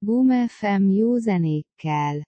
Boom FM jó zenékkel.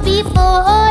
before.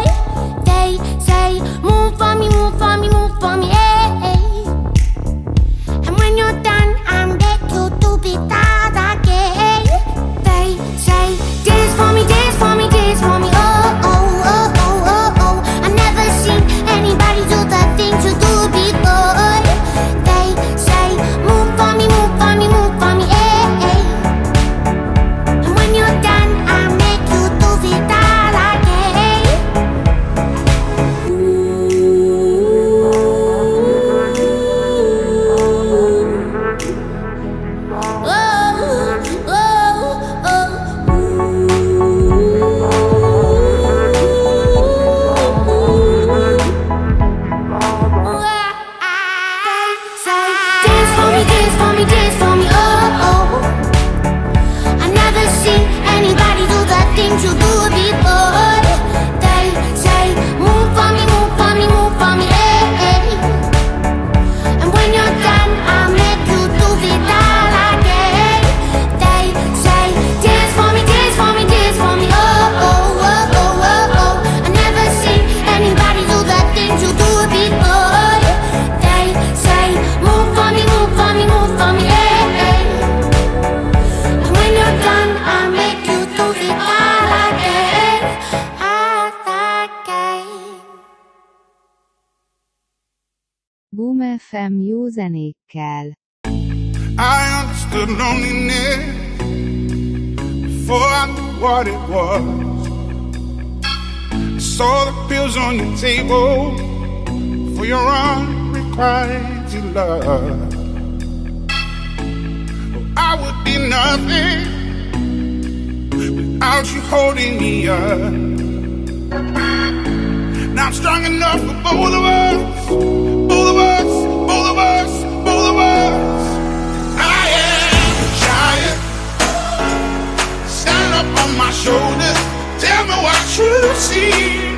Boom FM jó zenékkel. I understood loneliness before I knew what it was. I saw the pills on your table for your unrequited love. I would be nothing without you holding me up. Now I'm strong enough for both of us. up on my shoulders. Tell me what you see.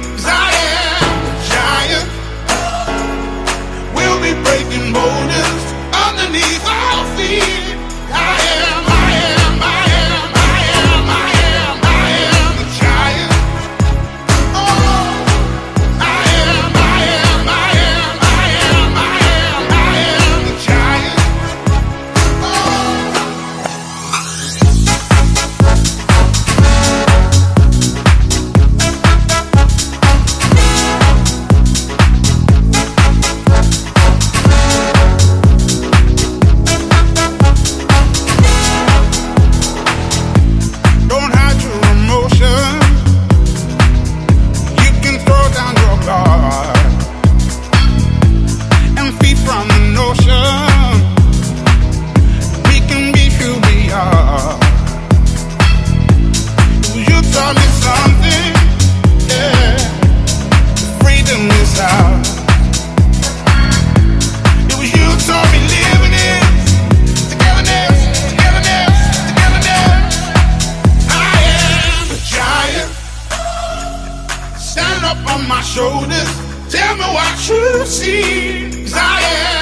up on my shoulders. Tell me what you see. Cause I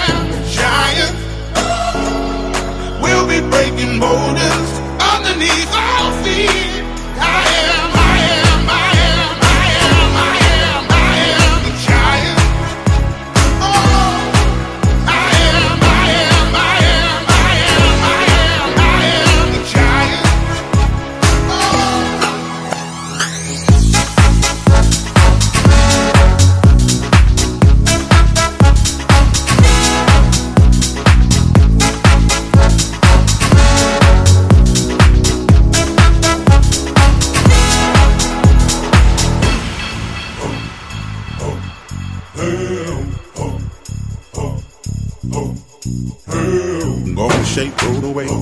am a giant. We'll be breaking borders underneath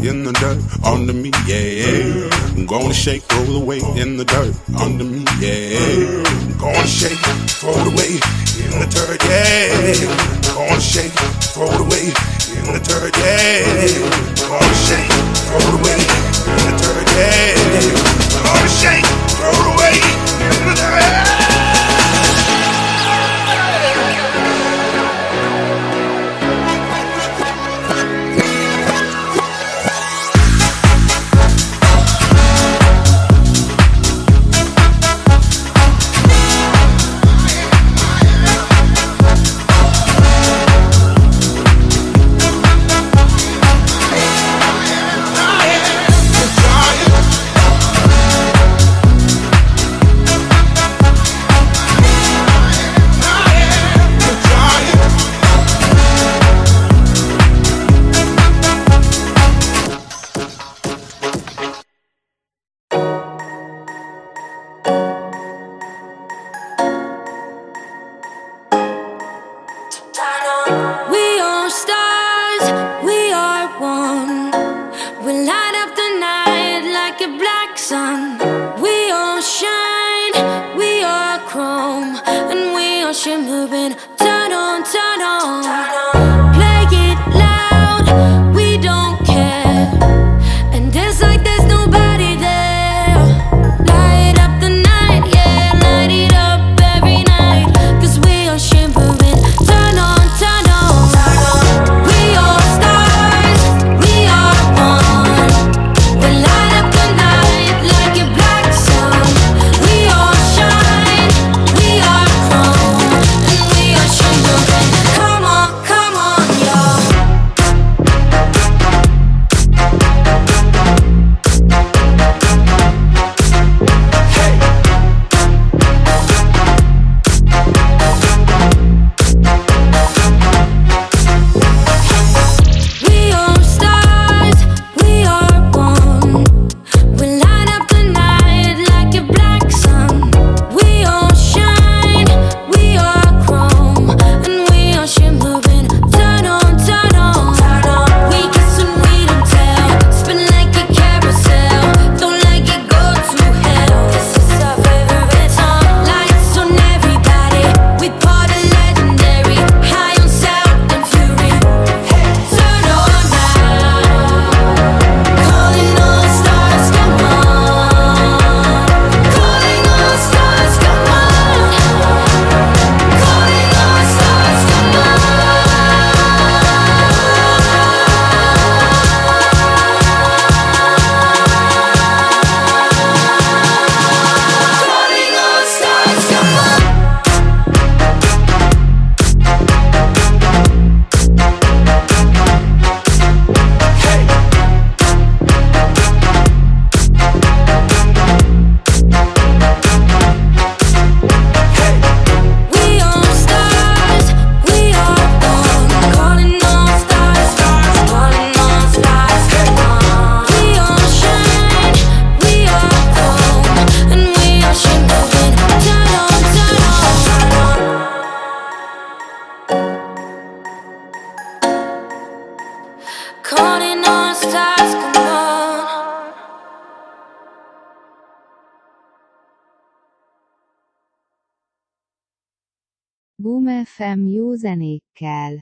in the dirt under me, yeah. I'm Gonna shake, throw the weight in the dirt under me, yeah. I'm Gonna shake, throw roll away in the dirt, yeah. I'm Gonna shake, throw roll away in the dirt, yeah. I'm Gonna shake, throw roll away in the dirt, yeah. I'm Gonna shake, throw roll away in the dirt. yeah. she moving. Boom FM jó zenékkel.